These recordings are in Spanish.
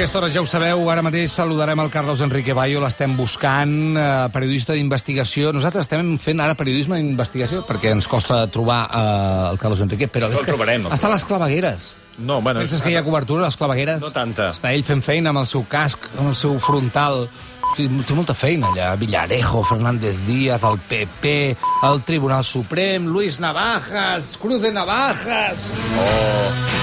Aquesta hora ja ho sabeu, ara mateix saludarem el Carlos Enrique Bayo, l'estem buscant, eh, periodista d'investigació. Nosaltres estem fent ara periodisme d'investigació perquè ens costa trobar eh, el Carlos Enrique, però No és el que trobarem. està a les clavegueres. No, bueno... Penses que hi ha cobertura a les clavegueres? No tanta. Està ell fent feina amb el seu casc, amb el seu frontal. Sí, Té molta feina allà. Villarejo, Fernández Díaz, el PP, el Tribunal Suprem, Luis Navajas, Cruz de Navajas... Oh,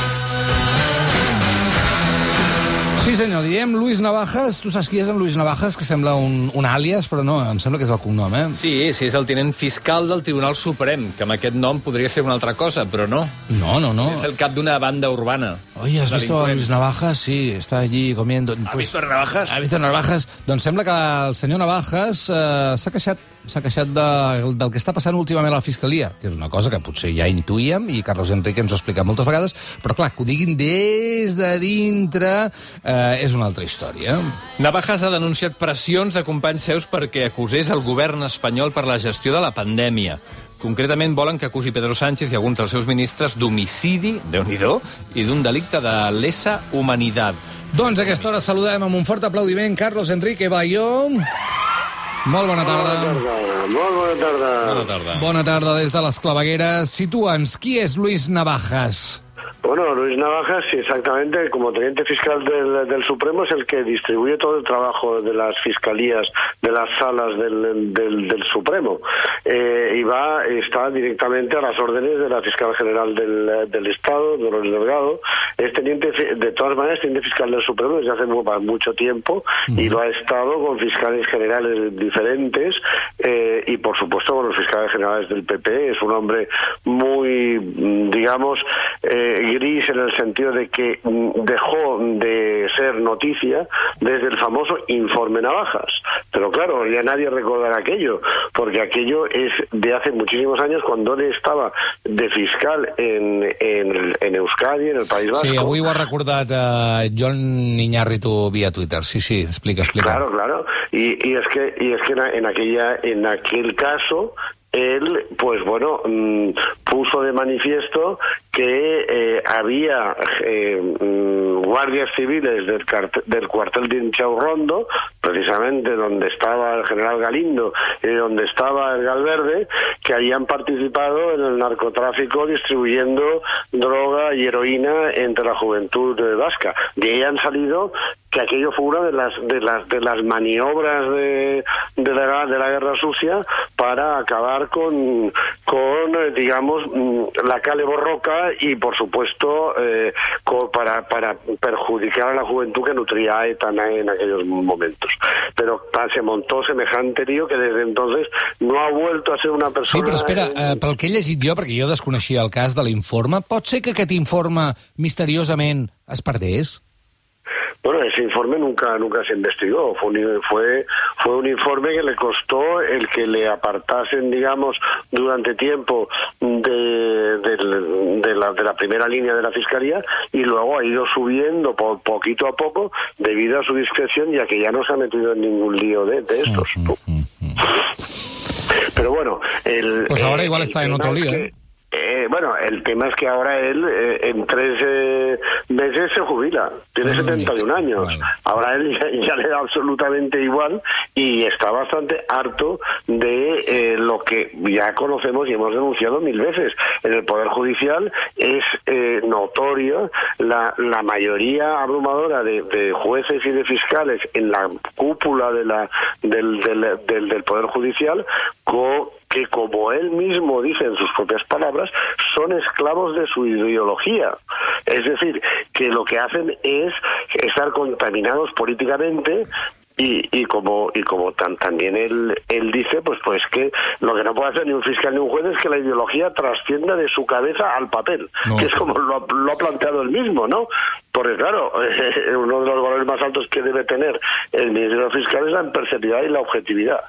Sí, senyor, diem Luis Navajas. Tu saps qui és en Luis Navajas, que sembla un, un àlies, però no, em sembla que és el cognom, eh? sí, sí, és el tinent fiscal del Tribunal Suprem, que amb aquest nom podria ser una altra cosa, però no. No, no, no. És el cap d'una banda urbana. Oye, ¿has visto a Luis. Navajas? Sí, está allí comiendo. ¿Ha visto Navajas? Ha visto Navajas. Doncs sembla que el senyor Navajas eh, s'ha queixat s'ha queixat de, del que està passant últimament a la Fiscalia, que és una cosa que potser ja intuïem, i Carlos Enrique ens ho ha explicat moltes vegades, però clar, que ho diguin des de dintre eh, és una altra història. Navajas ha denunciat pressions de companys seus perquè acusés el govern espanyol per la gestió de la pandèmia. Concretament volen que acusi Pedro Sánchez i alguns dels seus ministres d'homicidi, déu nhi i d'un delicte de lesa humanitat. Doncs a aquesta hora saludem amb un fort aplaudiment Carlos Enrique Bayó. Molt bona tarda. Molt bona tarda. Bona tarda. Bona tarda des de les clavegueres. Situa'ns, qui és Luis Navajas? Bueno, Luis Navajas, sí, exactamente, como teniente fiscal del, del Supremo, es el que distribuye todo el trabajo de las fiscalías, de las salas del, del, del Supremo. Eh, y va, está directamente a las órdenes de la fiscal general del, Estado, Dolores Delgado. Es teniente, de todas maneras, teniente fiscal del Supremo desde hace mu- mucho tiempo y lo ha estado con fiscales generales diferentes eh, y, por supuesto, con los fiscales generales del PP. Es un hombre muy, mm, digamos, eh, gris en el sentido de que dejó de ser noticia desde el famoso informe Navajas. Pero claro, ya nadie recordará aquello, porque aquello es de hace muchísimos años cuando él estaba de fiscal en, en, en Euskadi, en el País Vasco. Sí, avui ho ha recordat eh, John Iñárritu via Twitter. Sí, sí, explica, explica. Claro, claro. Y, y es que y es que en, en aquella en aquel caso él, pues bueno, mm, puso de manifiesto que eh, había eh, mm, guardias civiles del, del cuartel de Inchaurrondo, precisamente donde estaba el general Galindo y donde estaba el Galverde, que habían participado en el narcotráfico distribuyendo droga y heroína entre la juventud eh, vasca. De ahí han salido que aquello fue una de las de las de las maniobras de, de, la, de la guerra sucia para acabar con con eh, digamos mm, la cale borroca y por supuesto eh, para para perjudicar a la juventud que nutría a ETA en aquellos momentos pero se montó semejante lío que desde entonces no ha vuelto a ser una Sí, persona però espera, eh, pel que he llegit jo, perquè jo desconeixia el cas de l'informe, pot ser que aquest informe misteriosament es perdés? Bueno, ese informe nunca nunca se investigó. Fue un, fue, fue un informe que le costó el que le apartasen, digamos, durante tiempo de, del- de la, de la primera línea de la Fiscalía y luego ha ido subiendo po- poquito a poco debido a su discreción ya que ya no se ha metido en ningún lío de, de estos. Pero bueno, el... Pues ahora igual el está en otro lío, que- ¿eh? eh, bueno, el tema es que ahora él eh, en tres eh, meses se jubila, tiene Ah, 71 años. vale. Ahora él ya, ya le da absolutamente igual y está bastante harto de eh, lo que ya conocemos y hemos denunciado mil veces. En el Poder Judicial es eh, notorio la, la mayoría abrumadora de, de jueces y de fiscales en la cúpula de la, del, del, del, del Poder Judicial co- que como él mismo dice en sus propias palabras, son esclavos de su ideología. Es decir, que lo que hacen es estar contaminados políticamente y, y como y como tan, también él, él dice, pues pues que lo que no puede hacer ni un fiscal ni un juez es que la ideología trascienda de su cabeza al papel, No. que es como lo, ha- lo ha planteado él mismo, ¿no? Porque claro, uno de los valores más altos que debe tener el Ministerio Fiscal es la imparcialidad y la objetividad.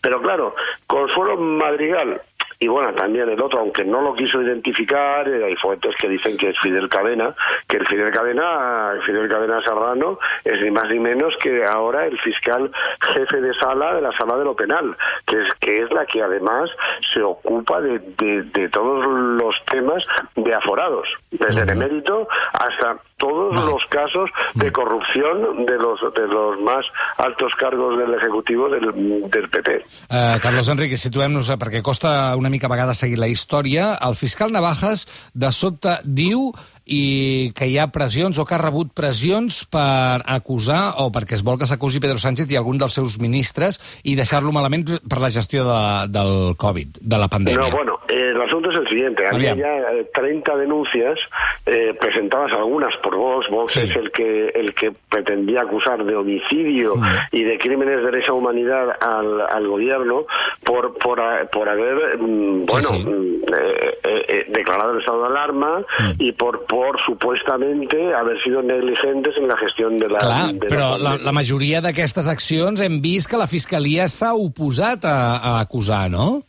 Pero claro, Consuelo Madrigal y bueno, también el otro, aunque no lo quiso identificar, eh, hay fuentes que dicen que es Fidel Cadena, que el Fidel Cadena, el Fidel Cadena Serrano es ni más ni menos que ahora el fiscal jefe de sala de la sala de lo penal, que es, que es la que además se ocupa de, de, de todos los temas de aforados, desde el emérito hasta todos Vale. los casos de corrupción de los de los más altos cargos del ejecutivo del, del PP. Uh, Carlos Enrique, situem-nos, eh, perquè costa una mica a vegades seguir la història. El fiscal Navajas, de sobte, diu i que hi ha pressions o que ha rebut pressions per acusar o perquè es vol que s'acusi Pedro Sánchez i algun dels seus ministres i deixar-lo malament per la gestió de, del Covid, de la pandèmia. No, bueno, eh, el asunto es el siguiente. Había ya eh, 30 denuncias eh, presentadas algunas por Vox. Vox Sí. es el que el que pretendía acusar de homicidio y de crímenes de lesa humanidad al, al gobierno por por, por haber mm, bueno sí. mm, eh, eh, eh, declarado el estado de alarma y por por supuestamente haber sido negligentes en la gestión de la Clar, de però la, pandemia. la majoria d'aquestes accions hem vist que la Fiscalia s'ha oposat a, a acusar, no?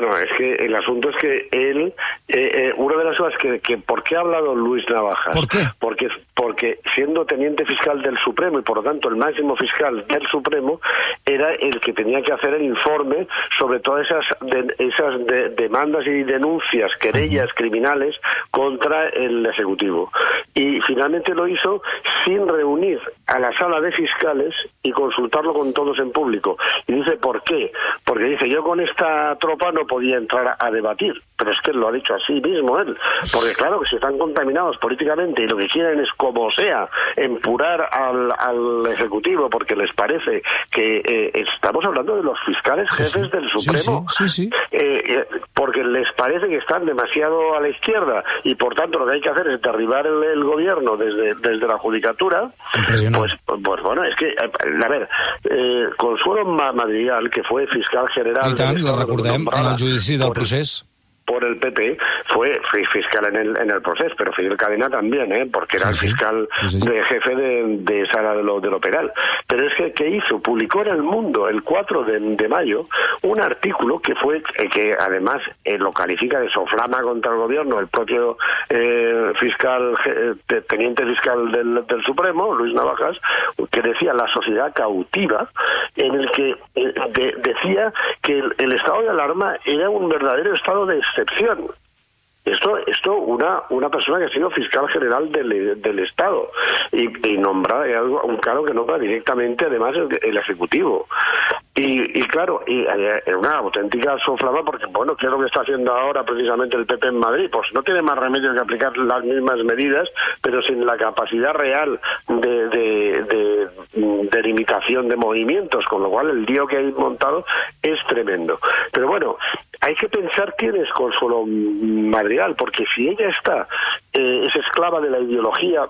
Bueno, es que el asunto es que él, eh, eh, una de las cosas que, que, ¿por qué ha hablado Luis Navajas? ¿Por qué? Porque, porque siendo teniente fiscal del Supremo y por lo tanto el máximo fiscal del Supremo, era el que tenía que hacer el informe sobre todas esas, de- esas de- demandas y denuncias, querellas criminales contra el Ejecutivo. Y finalmente lo hizo sin reunir a la sala de fiscales y consultarlo con todos en público. Y dice, ¿por qué? Porque dice, yo con esta tropa no podía entrar a debatir. Pero es que él lo ha dicho así mismo él. Porque claro que si están contaminados políticamente y lo que quieren es, como sea, empurar al, al Ejecutivo porque les parece que eh, estamos hablando de los fiscales jefes del Supremo. sí, sí, sí. Eh, eh, porque les parece que están demasiado a la izquierda y por tanto lo que hay que hacer es derribar el, el gobierno desde, desde la judicatura, pues, pues bueno, es que, eh, a ver, eh, Consuelo Ma- Madrigal, que fue fiscal general... I tant, la recordem, en el judici del procés. Por el PP fue fi- fiscal en el, en el proceso, pero Fidel Cadena también, ¿eh? porque era Sí, el fiscal Sí, sí. de jefe de, de sala de lo, de lo penal. Pero es que, ¿qué hizo? Publicó en El Mundo el 4 de, de mayo un artículo que fue, eh, que además eh, lo califica de soflama contra el gobierno, el propio eh, fiscal, teniente fiscal del, del Supremo, Luis Navajas, que decía la sociedad cautiva, en el que de- decía que el, el estado de alarma era un verdadero estado de excepción. Esto, esto una, una persona que ha sido fiscal general del, del Estado y, y algo- un cargo que nombra directamente además el, el Ejecutivo. Y, y claro, y, eh, es una auténtica soflama porque, bueno, ¿qué es lo que está haciendo ahora precisamente el PP en Madrid? Pues no tiene más remedio que aplicar las mismas medidas, pero sin la capacidad real de, de, de, de limitación de movimientos, con lo cual el lío que hay montado es tremendo. Pero bueno, hay que pensar quién es Consuelo Madrigal, porque si ella está, eh, es esclava de la ideología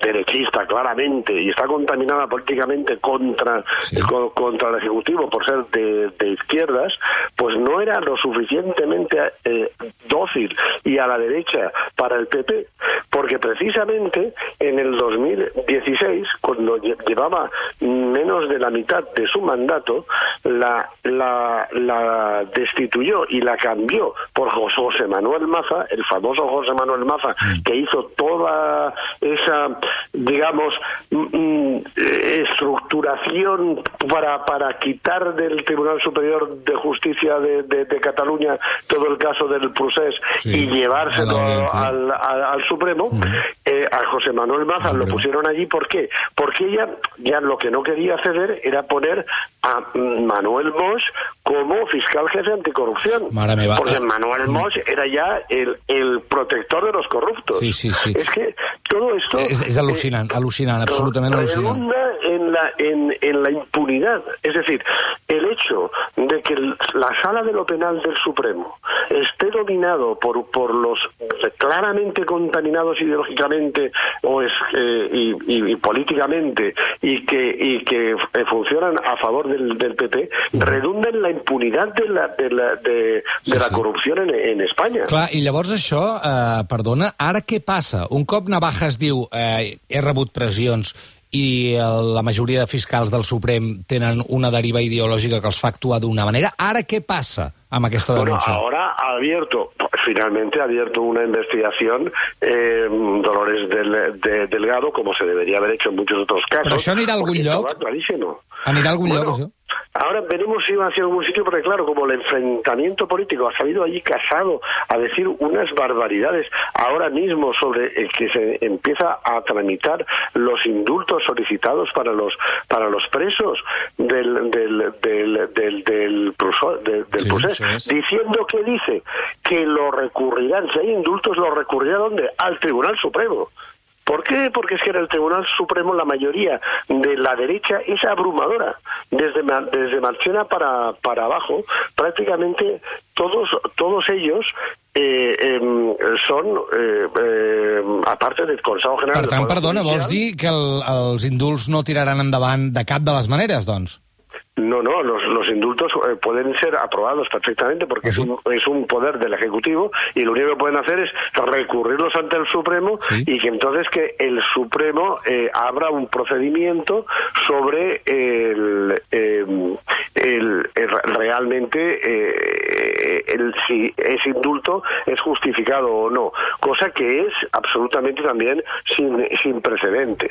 derechista claramente y está contaminada políticamente contra Sí. co- contra el ejecutivo por ser de, de izquierdas pues no era lo suficientemente eh, dócil y a la derecha para el PP porque precisamente en el 2016 cuando lle- llevaba menos de la mitad de su mandato la, la, la destituyó y la cambió por José Manuel Maza el famoso José Manuel Maza que hizo toda esa digamos mm, para, para quitar del Tribunal Superior de Justicia de, de- de Cataluña todo el caso del procés Sí, y llevárselo al- al Supremo eh, a José Manuel Maza lo pusieron allí ¿por qué? porque ella ya lo que no quería ceder era poner a mm, Manuel Mosch como fiscal jefe anticorrupción porque. Manuel Mosch era ya el, el protector de los corruptos Sí, sí, sí. es que todo esto És, és al·lucinant, al·lucinant, absolutament al·lucinant. redunda en la, en, en la impunidad. Es decir, el hecho de que la sala de lo penal del Supremo esté dominado por, por los claramente contaminados ideológicamente o es, eh, y, y- y políticamente y que, y que eh, funcionan a favor del, del PP, redunda en la impunidad de la, de la, de, de Sí, la sí. corrupción en, en España. Clar, i llavors això, eh, perdona, ara què passa? Un cop Navajas diu eh, he rebut pressions i la majoria de fiscals del Suprem tenen una deriva ideològica que els fa actuar d'una manera. Ara què passa amb aquesta denúncia? Bueno, ahora ha abierto, finalmente ha abierto una investigación eh, Dolores del, de, Delgado, como se debería haber hecho en muchos otros casos. Però això anirà a algun lloc? Clarísimo. Anirà a algun bueno, lloc, això? Ahora veremos si va hacia algún sitio, porque claro, como el enfrentamiento político ha salido allí casado a decir unas barbaridades ahora mismo sobre el que se empieza a tramitar los indultos solicitados para los para los presos del del del del, del, proceso, del, del Sí, sí. diciendo que dice que lo recurrirán, si hay indultos, lo recurrirá ¿dónde? Al Tribunal Supremo. ¿Por qué? Porque es que en el Tribunal Supremo la mayoría de la derecha es abrumadora. Desde, desde Marchena para, para abajo, prácticamente todos, todos ellos eh, em, son, eh, eh, aparte del Consejo General... Per tant, perdona, vols dir que el, els indults no tiraran endavant de cap de les maneres, doncs? No, no, los, los indultos eh, pueden ser aprobados perfectamente porque ¿Ah, es, un, es un poder del Ejecutivo y lo único que pueden hacer es recurrirlos ante el Supremo Sí. y que entonces que el Supremo eh, abra un procedimiento sobre el, eh, el- el- realmente eh, el, si ese indulto es justificado o no, cosa que es absolutamente también sin, sin precedentes.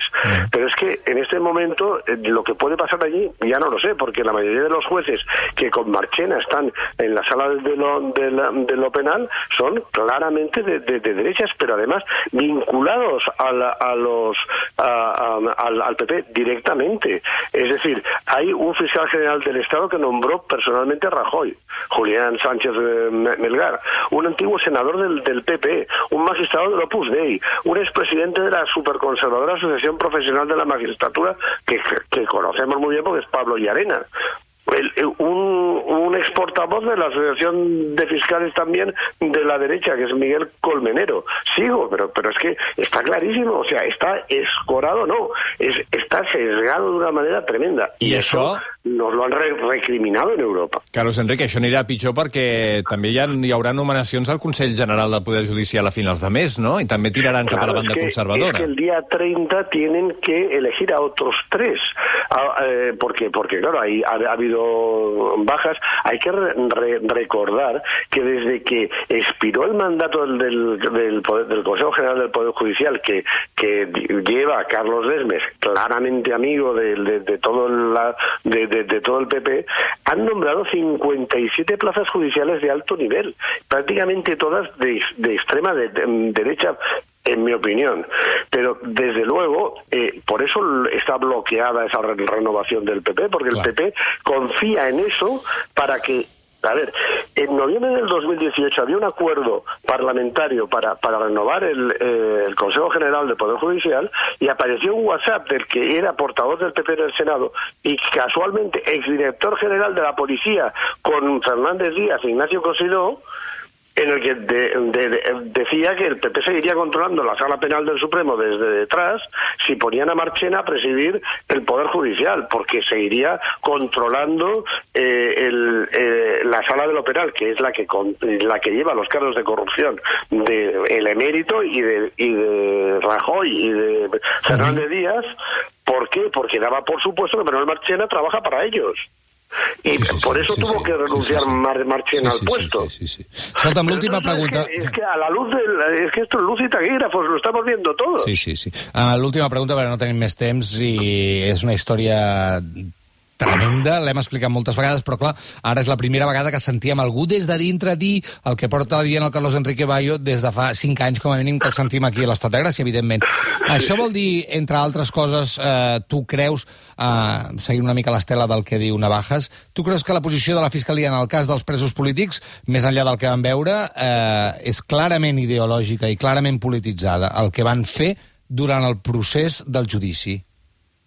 Pero es que en este momento eh, lo que puede pasar allí ya no lo sé, porque la mayoría de los jueces que con Marchena están en la sala de lo, de la- de lo penal son claramente de, de- de derechas, pero además vinculados a, a los a- a- al, PP directamente. Es decir, hay un fiscal general del Estado que nombró personalmente a Rajoy, Julián Sánchez eh, Me- Melgar, un antiguo senador del, del PP, un magistrado del Opus Dei, un expresidente de la superconservadora Asociación Profesional de la Magistratura, que, que conocemos muy bien porque es Pablo Llarena. El- el- un, un ex portavoz de la Asociación de Fiscales también de la derecha, que es Miguel Colmenero. Sigo, pero, pero es que está clarísimo, o sea, está escorado, no, es, está sesgado de una manera tremenda. Y, eso? Nos lo han re- recriminado en Europa. Carlos Enrique, això anirà pitjor perquè també hi, ha, hi haurà nomenacions al Consell General del Poder Judicial a finals de mes, no? I també tiraran cap a la Claro, banda es que, conservadora. es que el día 30 tienen que elegir a otros tres. Ah, eh, porque, porque, claro, hay, ha, ha habido bajas. Hay que re- re- recordar que desde que expiró el mandato del, del, del Poder- del Consejo General del Poder Judicial, que, que lleva a Carlos Desmes, claramente amigo de, de- de todo, la, de, de- todo el PP, han nombrado 57 plazas judiciales de alto nivel, prácticamente todas de, de extrema de- de- derecha en mi opinión. Pero desde luego, eh, por eso está bloqueada esa re- renovación del PP, porque Claro. el PP confía en eso para que. A ver, en noviembre del 2018 había un acuerdo parlamentario para, renovar el, eh, el Consejo General del Poder Judicial y apareció un WhatsApp del que era portavoz del PP en el Senado y casualmente exdirector general de la Policía con Fernández Díaz e Ignacio Cosidó, en el que de- de- de- decía que el PP seguiría controlando la sala penal del Supremo desde detrás si ponían a Marchena a presidir el Poder Judicial, porque seguiría controlando eh, el, eh, la sala de lo penal, que es la que con- la que lleva los cargos de corrupción de el emérito y de, y de Rajoy y de Fernández Díaz. ¿Por qué? Porque daba por supuesto que Manuel Marchena trabaja para ellos. Y Sí, sí, por eso sí, tuvo sí, que renunciar sí, sí. Mar- Marchena Sí, al puesto. Sí, sí, Pero no, pregunta... Es que, es que a la luz del... Es que esto es luz y taquígrafos, lo estamos viendo todos. Sí, sí, sí. Uh, L'última pregunta, perquè no tenim més temps, i és una història tremenda, l'hem explicat moltes vegades, però clar, ara és la primera vegada que sentíem algú des de dintre dir el que porta dient el Carlos Enrique Bayo des de fa cinc anys, com a mínim, que el sentim aquí a l'Estat de Gràcia, evidentment. Això vol dir, entre altres coses, eh, tu creus, eh, seguint una mica l'estela del que diu Navajas, tu creus que la posició de la Fiscalia en el cas dels presos polítics, més enllà del que vam veure, eh, és clarament ideològica i clarament polititzada, el que van fer durant el procés del judici?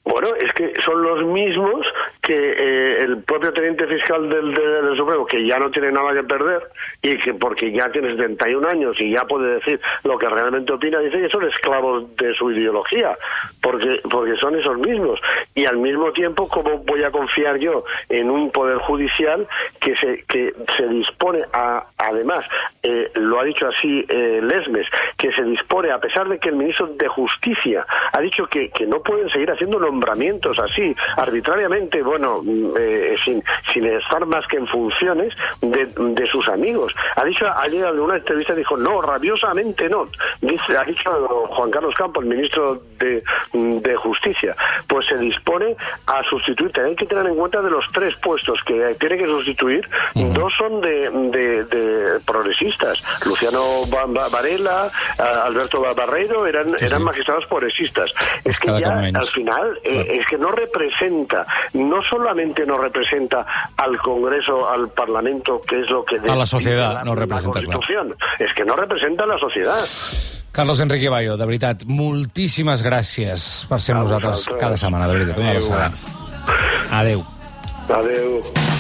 Bueno, es que son los mismos que eh, el propio teniente fiscal del, del, Supremo, que ya no tiene nada que perder, y que porque ya tiene 71 años y ya puede decir lo que realmente opina, dice que son esclavos de su ideología, porque, porque son esos mismos. Y al mismo tiempo, ¿cómo voy a confiar yo en un poder judicial que se, que se dispone a, además, eh, lo ha dicho así eh, Lesmes, que se dispone, a pesar de que el ministro de Justicia ha dicho que, que no pueden seguir haciendo nombramientos así, arbitrariamente, bueno, mm, eh, sin, sin estar más que en funciones de, de sus amigos. Ha dicho ayer en una entrevista, dijo, no, rabiosamente no. Dice, ha dicho Juan Carlos Campos, el ministro de, de Justicia, pues se dispone a sustituir. Hay que tener en cuenta de los tres puestos que tiene que sustituir, dos son de, de, de progresistas. Luciano Varela, Alberto Ba- Barreiro eran, Sí, eran sí. magistrados progresistas. Es que ya al final eh, es que no representa, no solamente no representa al Congreso, al Parlamento, que es lo que A la sociedad, la- no la representa, clar. Constitución, es que no representa a la sociedad. Carlos Enrique Bayo, de veritat, moltíssimes gràcies per ser amb A nosaltres cada setmana, de veritat. Una Adéu. abraçada. Adéu. Adeu.